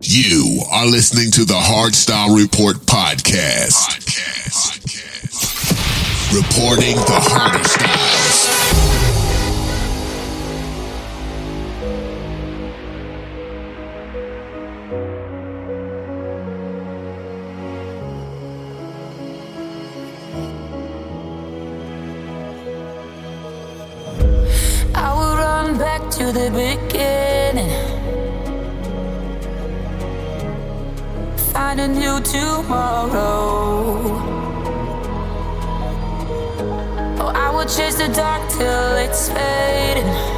You are listening to the Hardstyle Report podcast. podcast. podcast. Reporting the hardest styles. tomorrow. Oh, I will chase the dark till it's fading.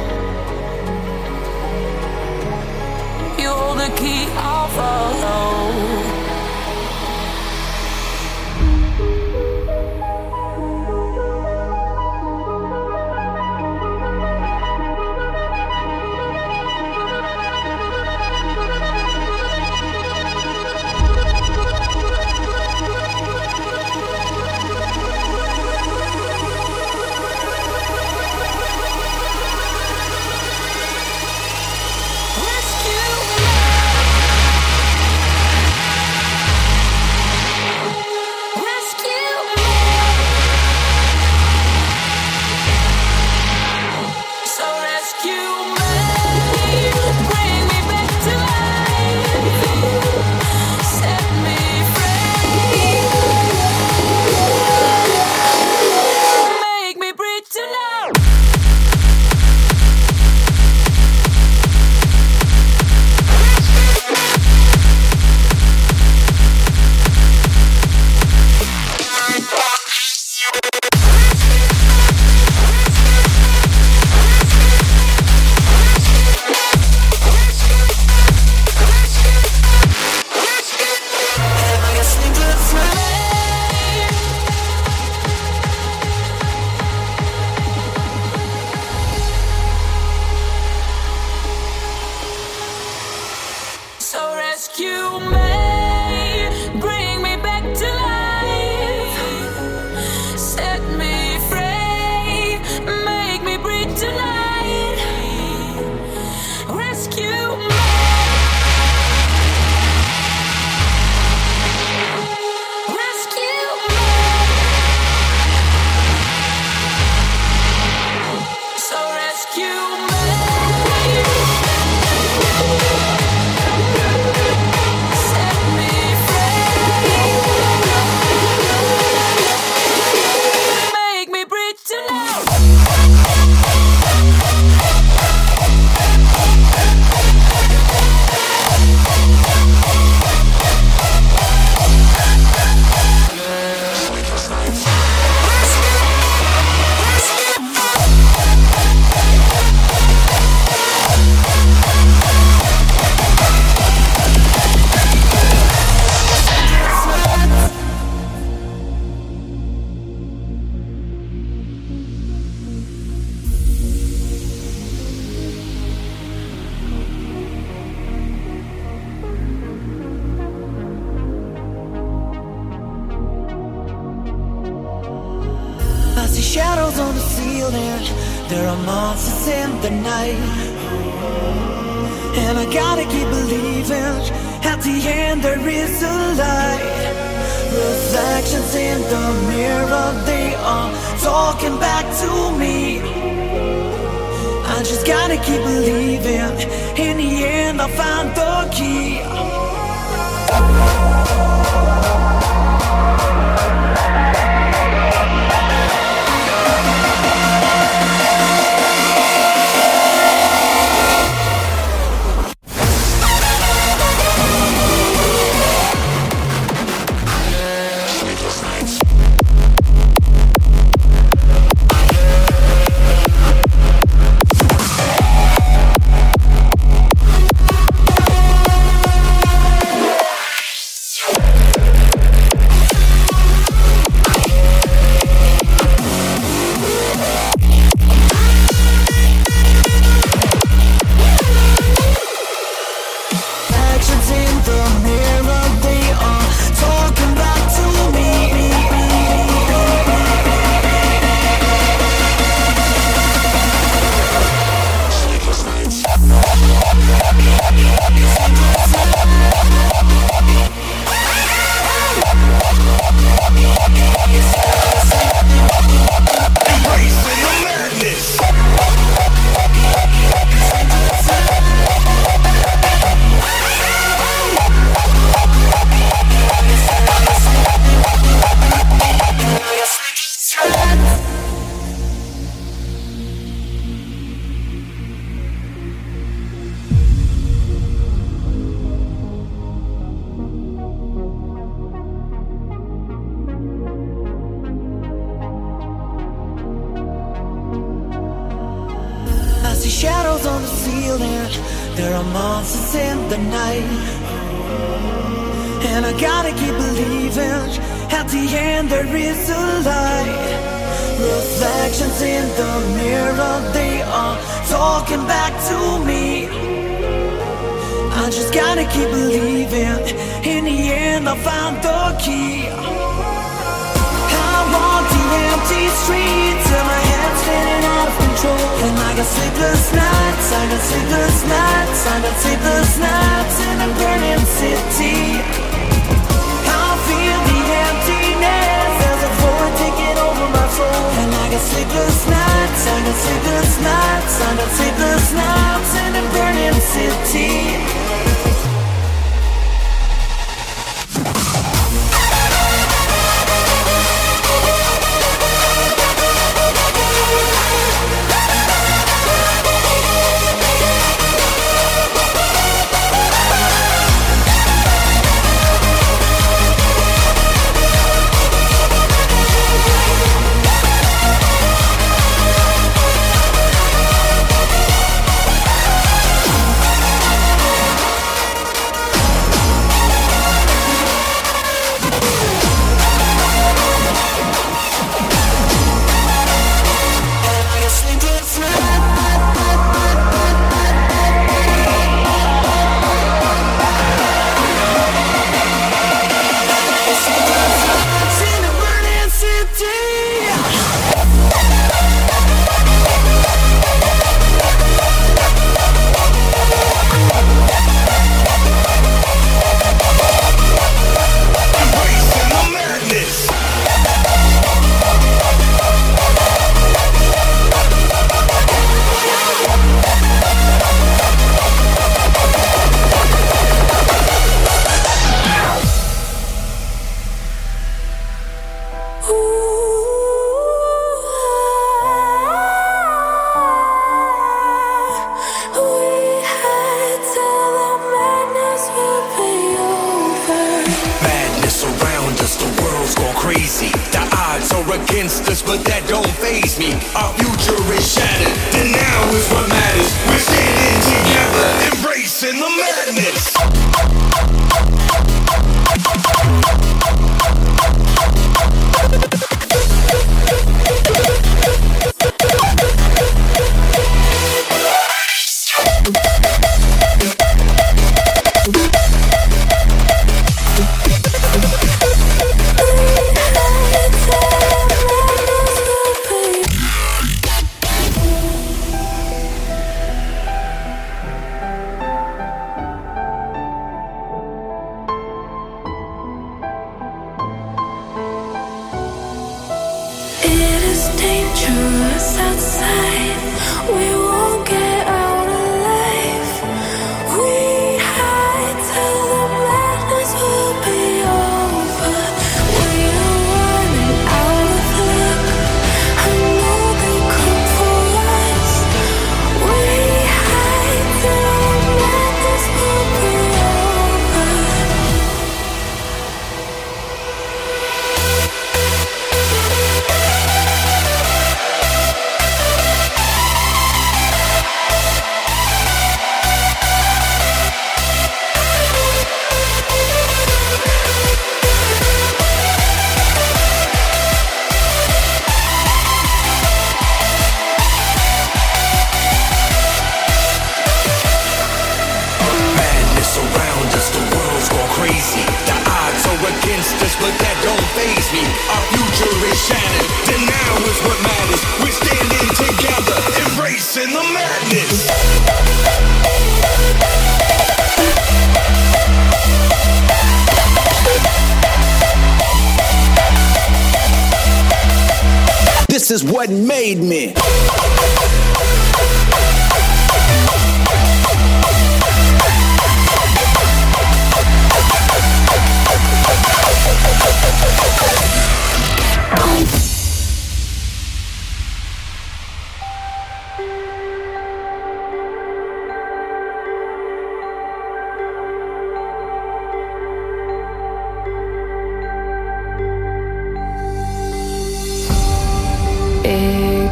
City.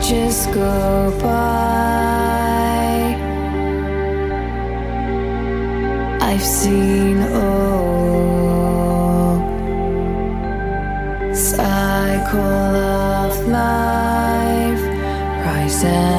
just go by. I've seen all cycle of life rise and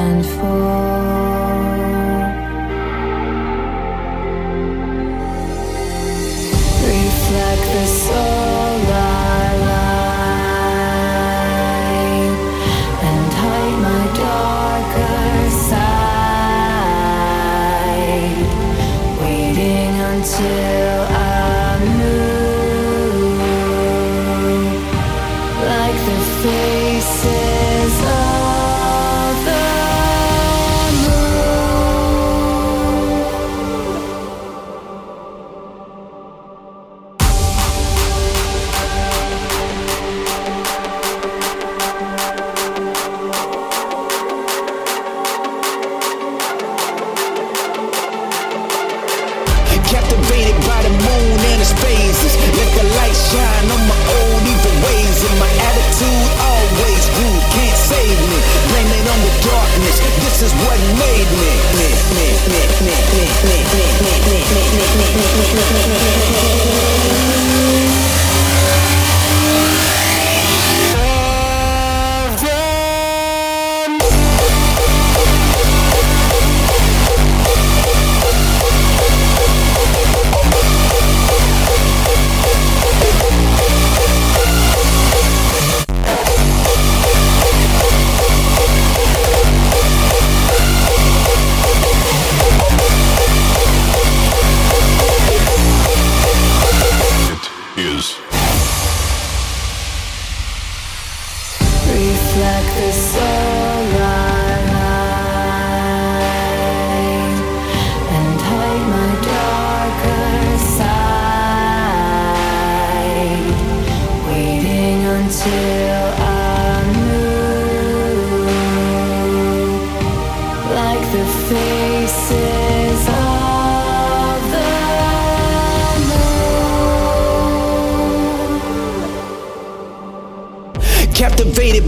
like the sun.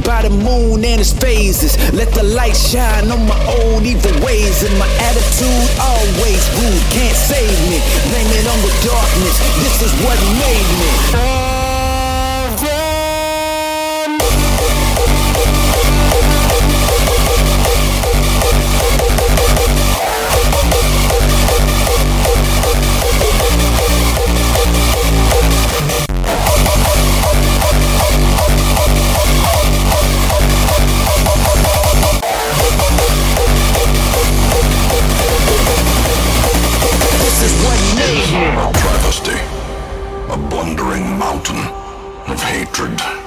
by the moon and its phases. Let the light shine on my old evil ways. And my attitude always rude, can't save me. Blame it on the darkness, this is what made me. a blundering mountain of hatred.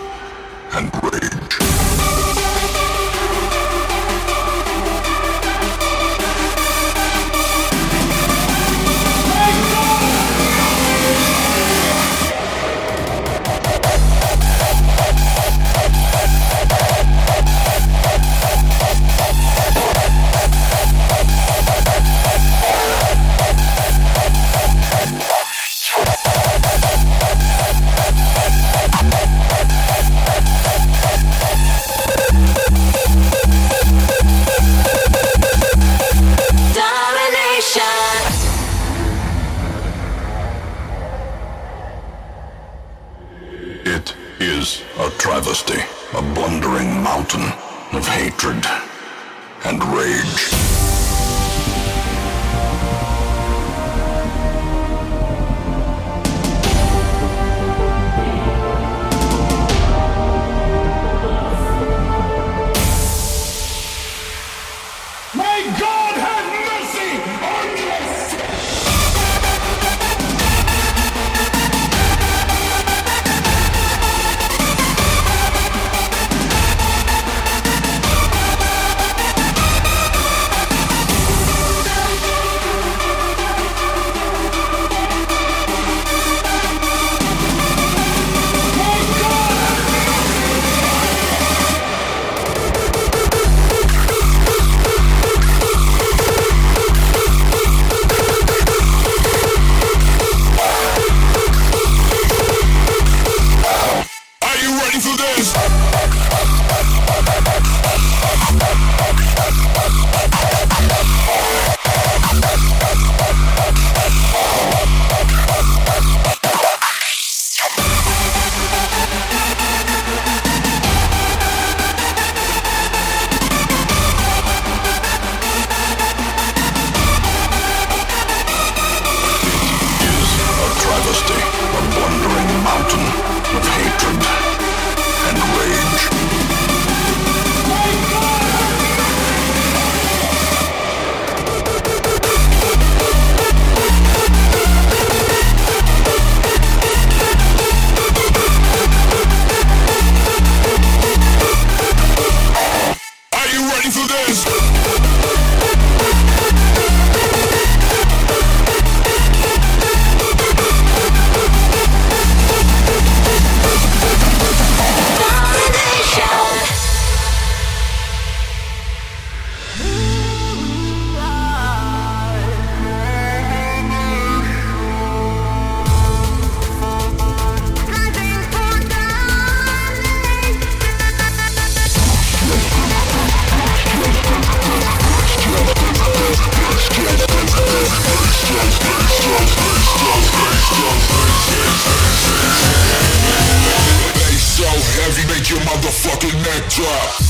Head drop.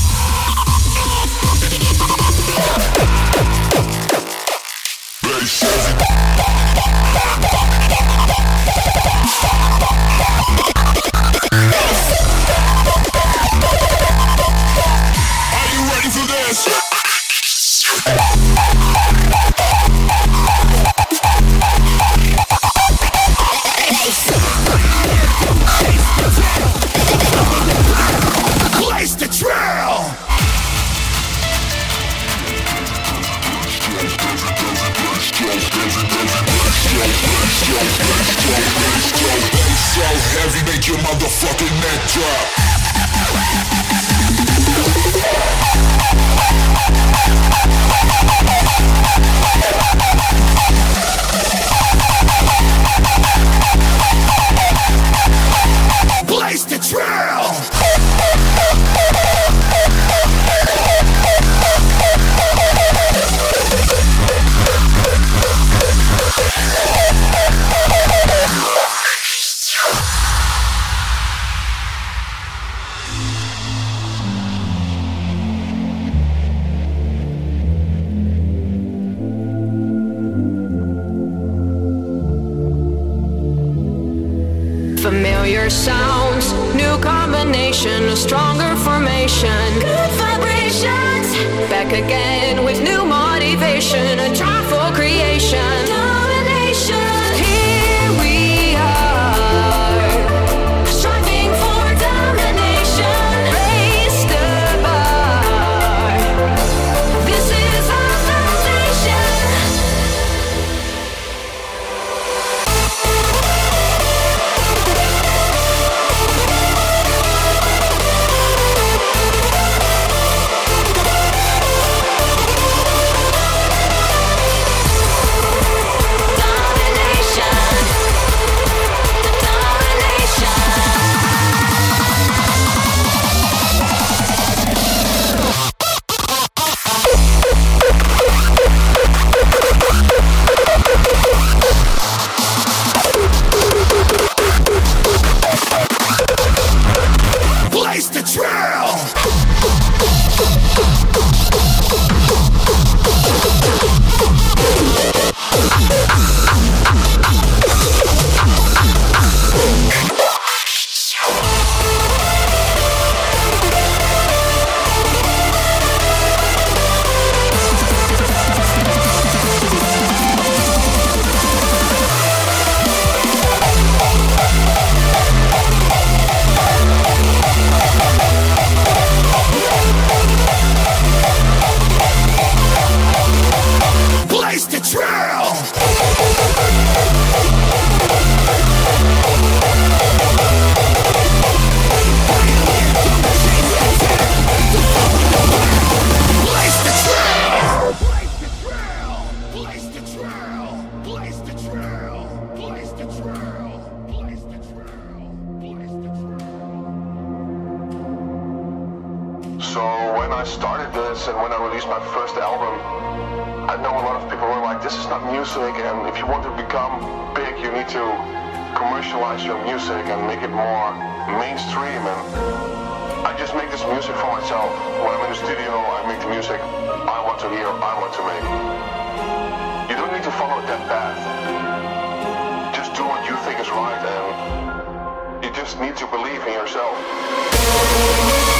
Just need to believe in yourself.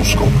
Horoscope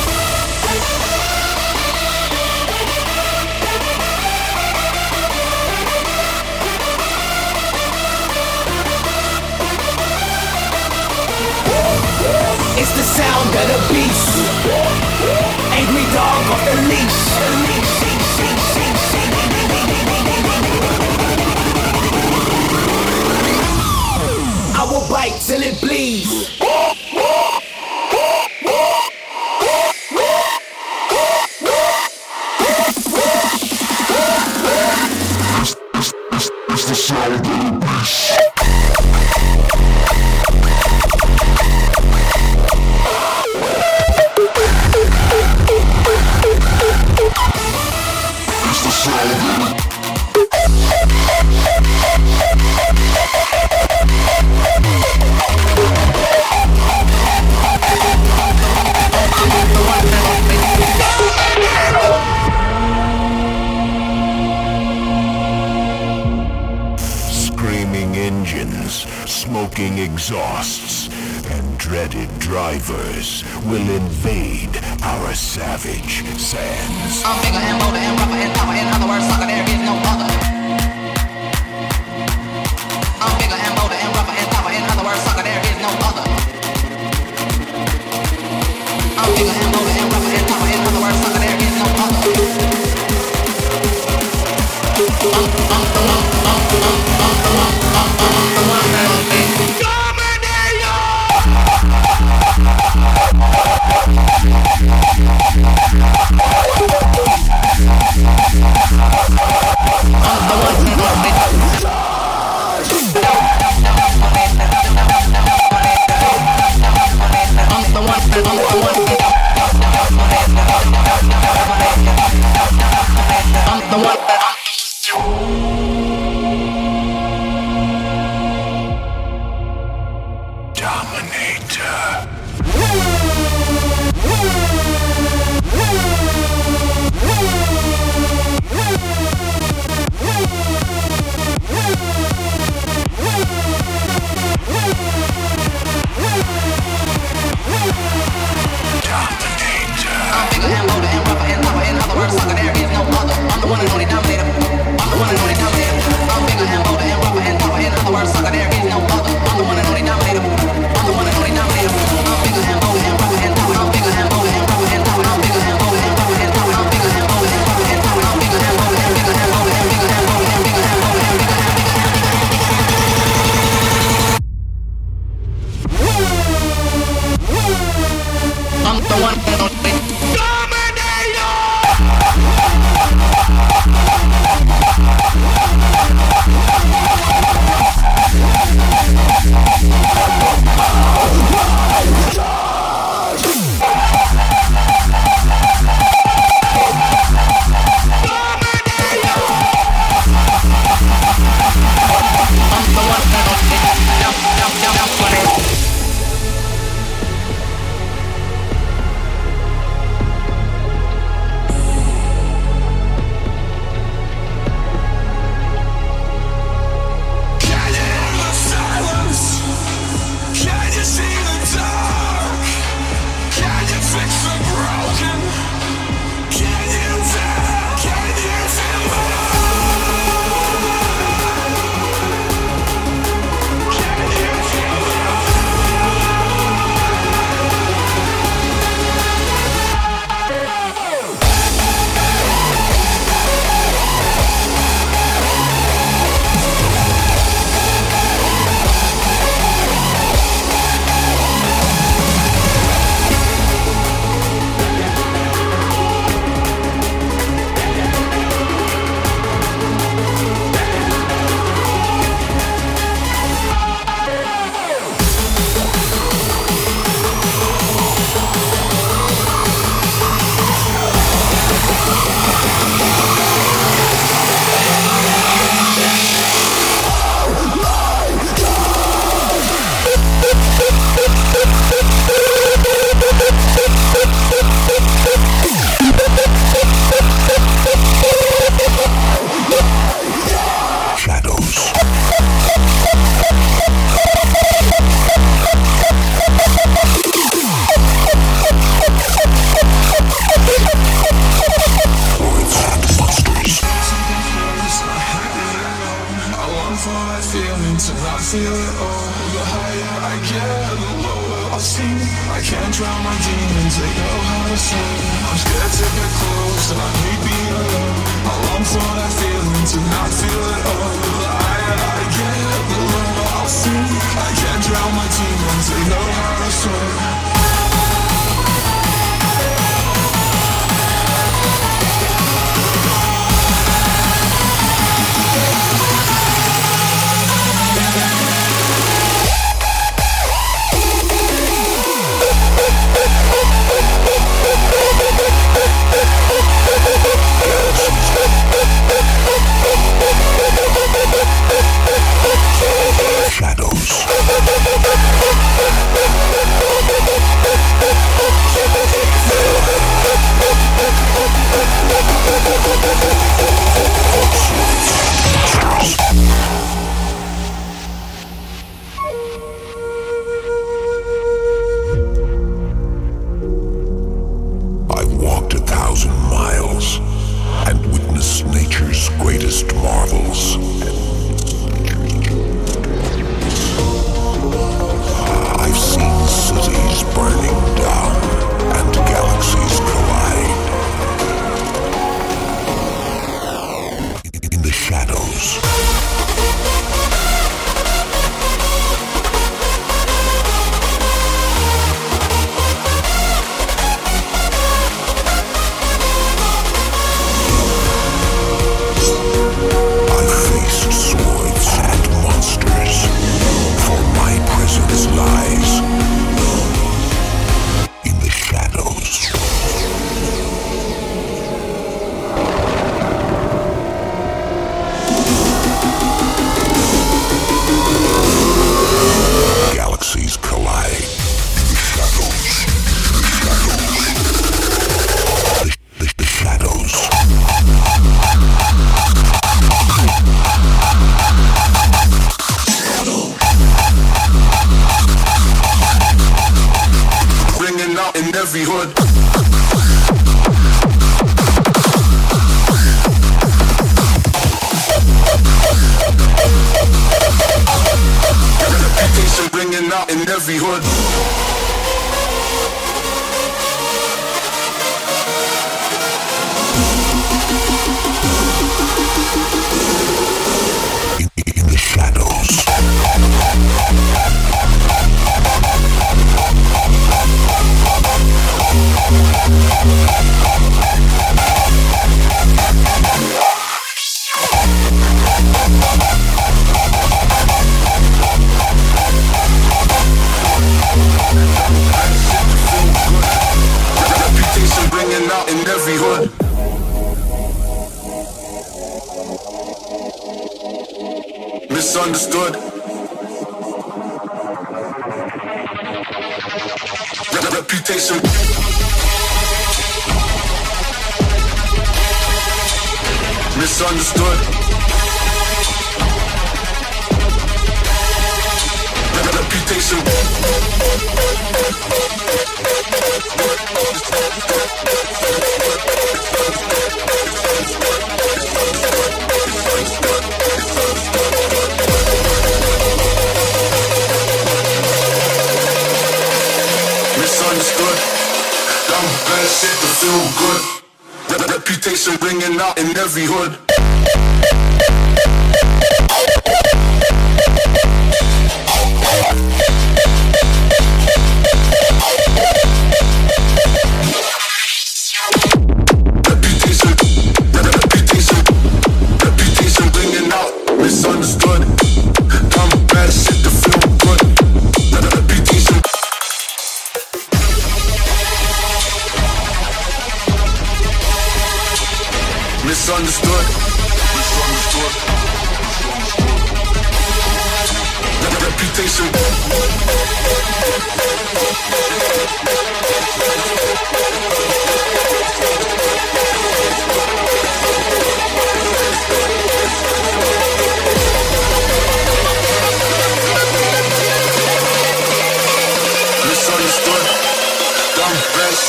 sound of the beast. Angry dog off the leash. I will bite till it bleeds. I'm, the one,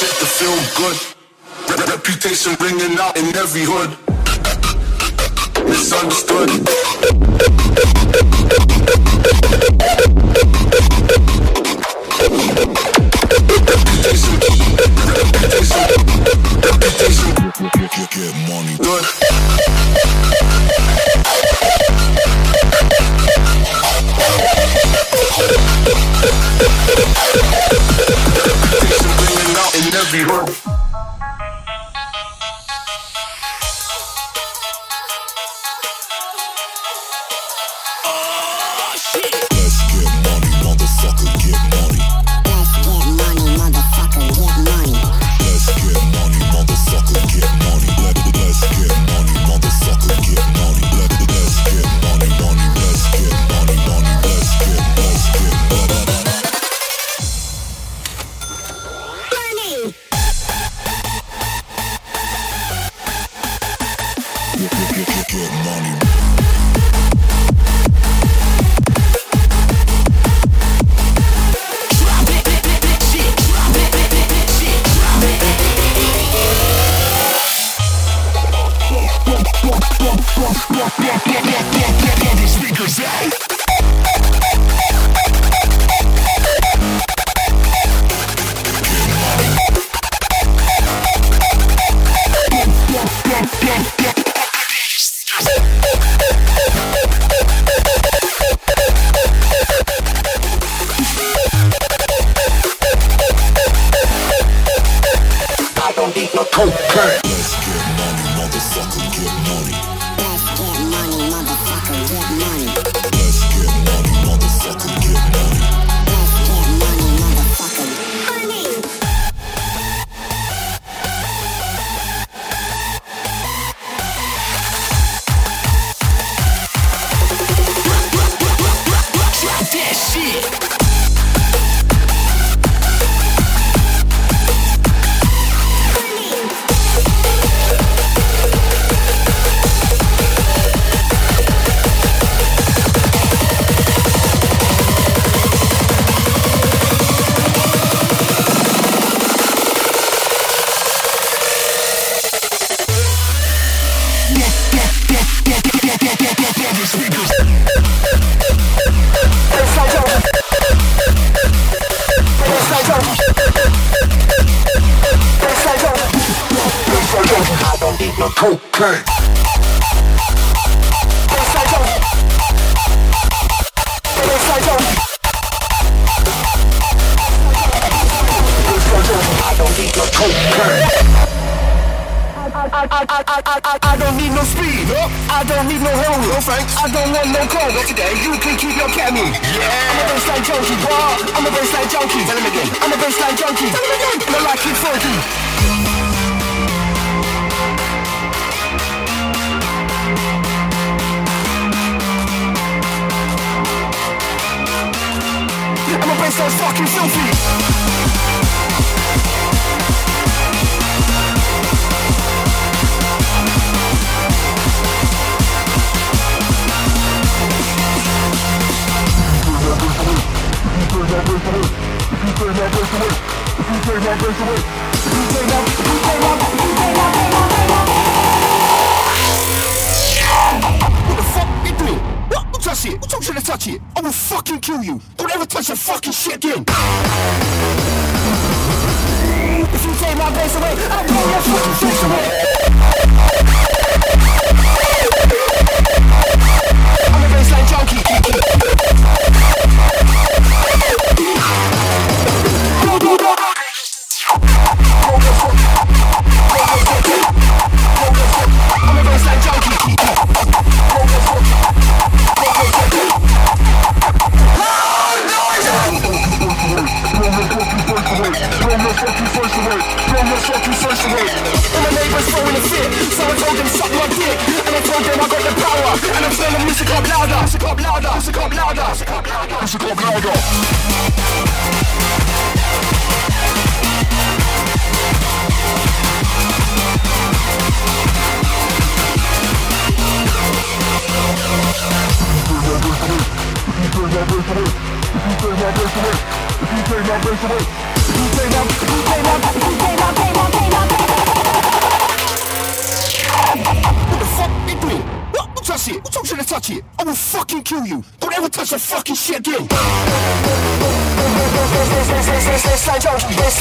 to feel good. Reputation ringing out in every hood. Misunderstood. Reputation. Reputation. Reputation. Get money. Good. zero.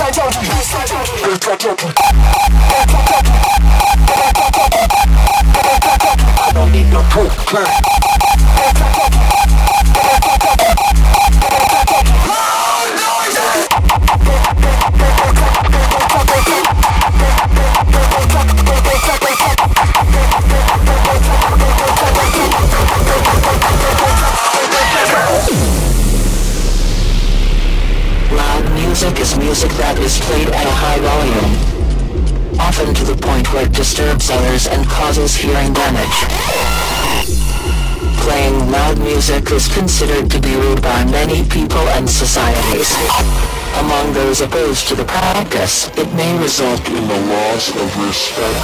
I don't need no proof, music is considered to be rude by many people and societies. Among those opposed to the practice, it may result in the loss of respect.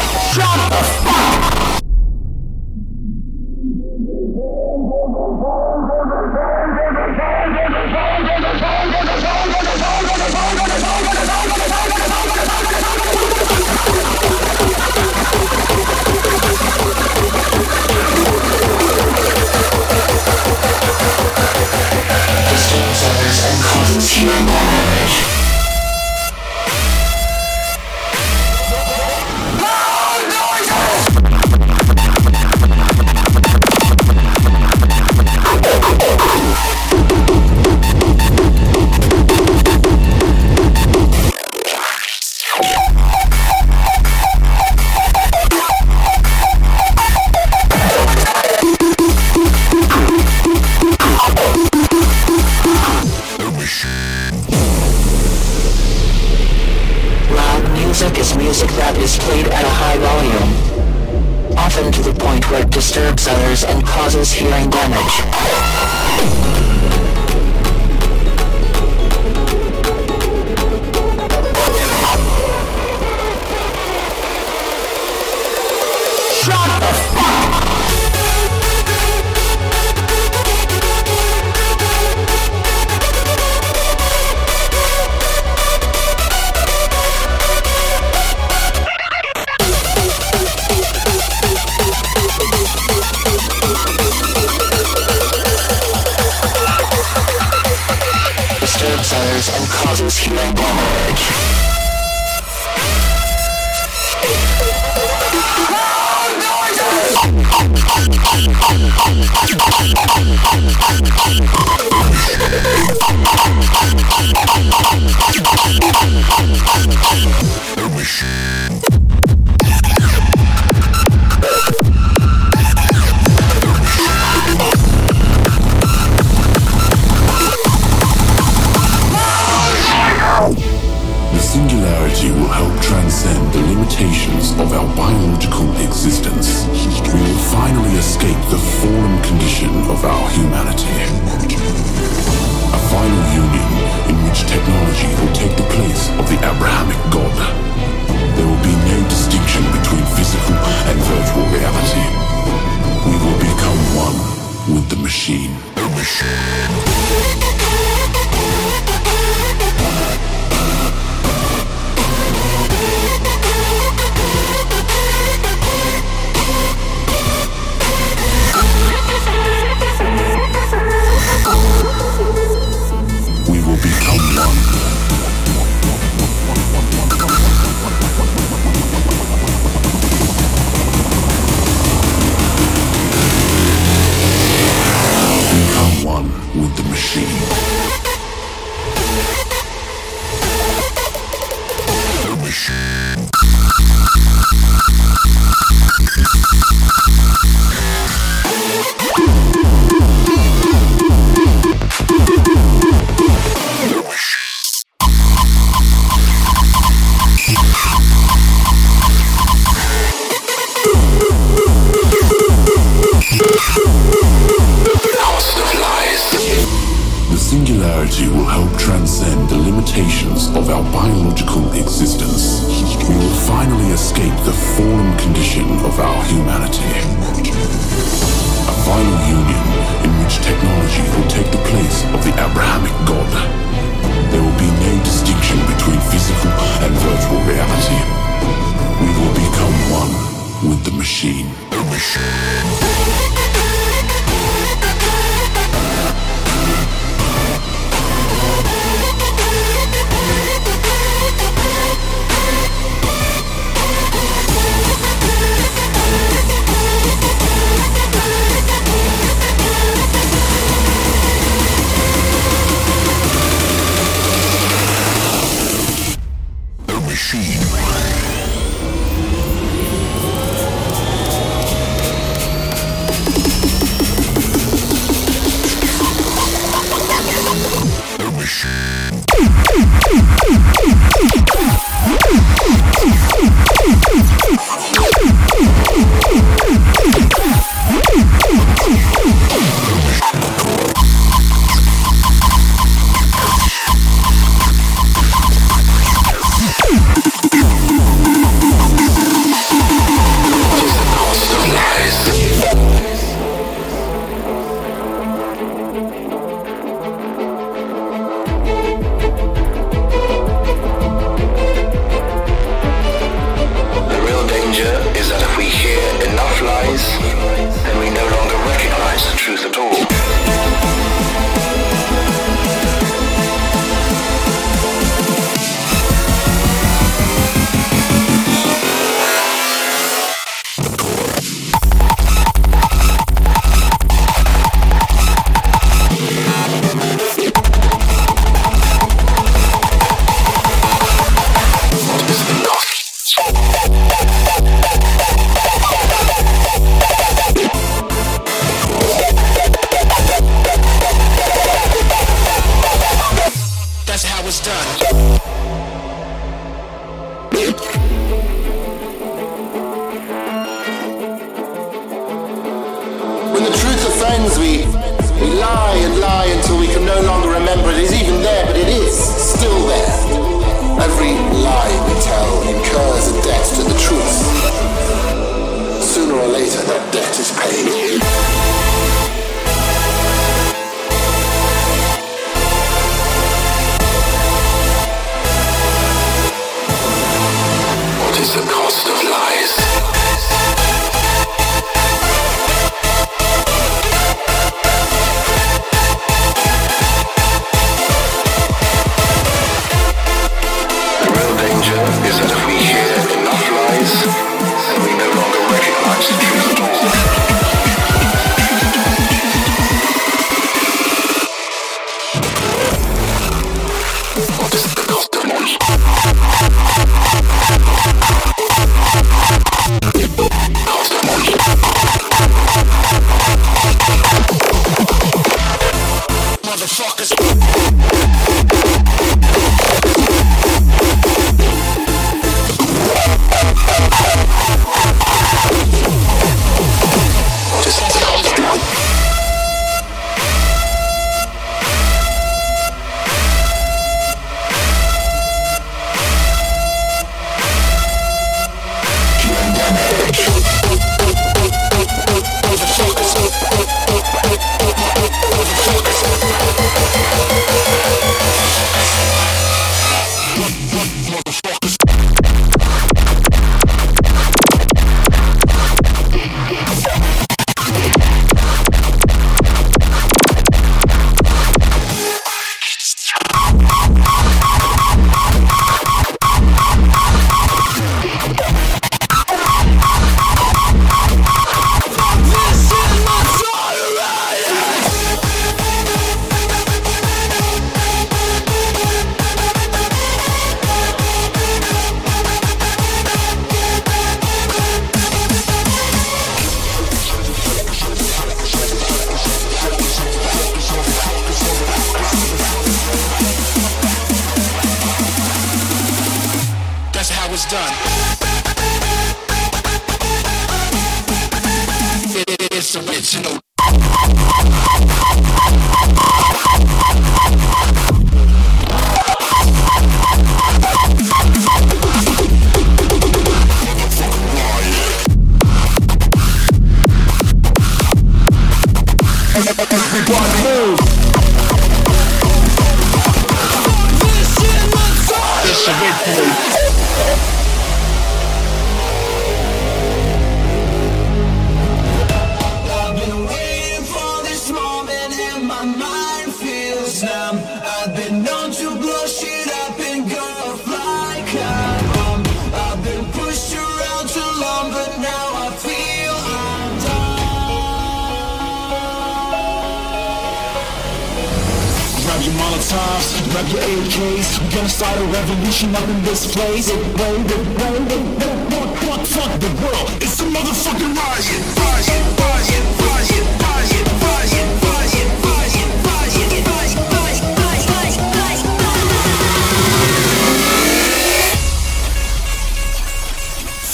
grab your AKs We're gonna start a revolution up in this place It won't, it won't, it won't, fuck, fuck the world It's a motherfucking riot, riot, riot,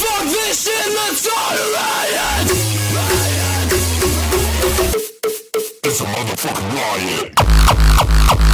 Fuck this shit, let's start a riot! It's a motherfucking riot!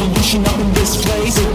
revolution up in this place.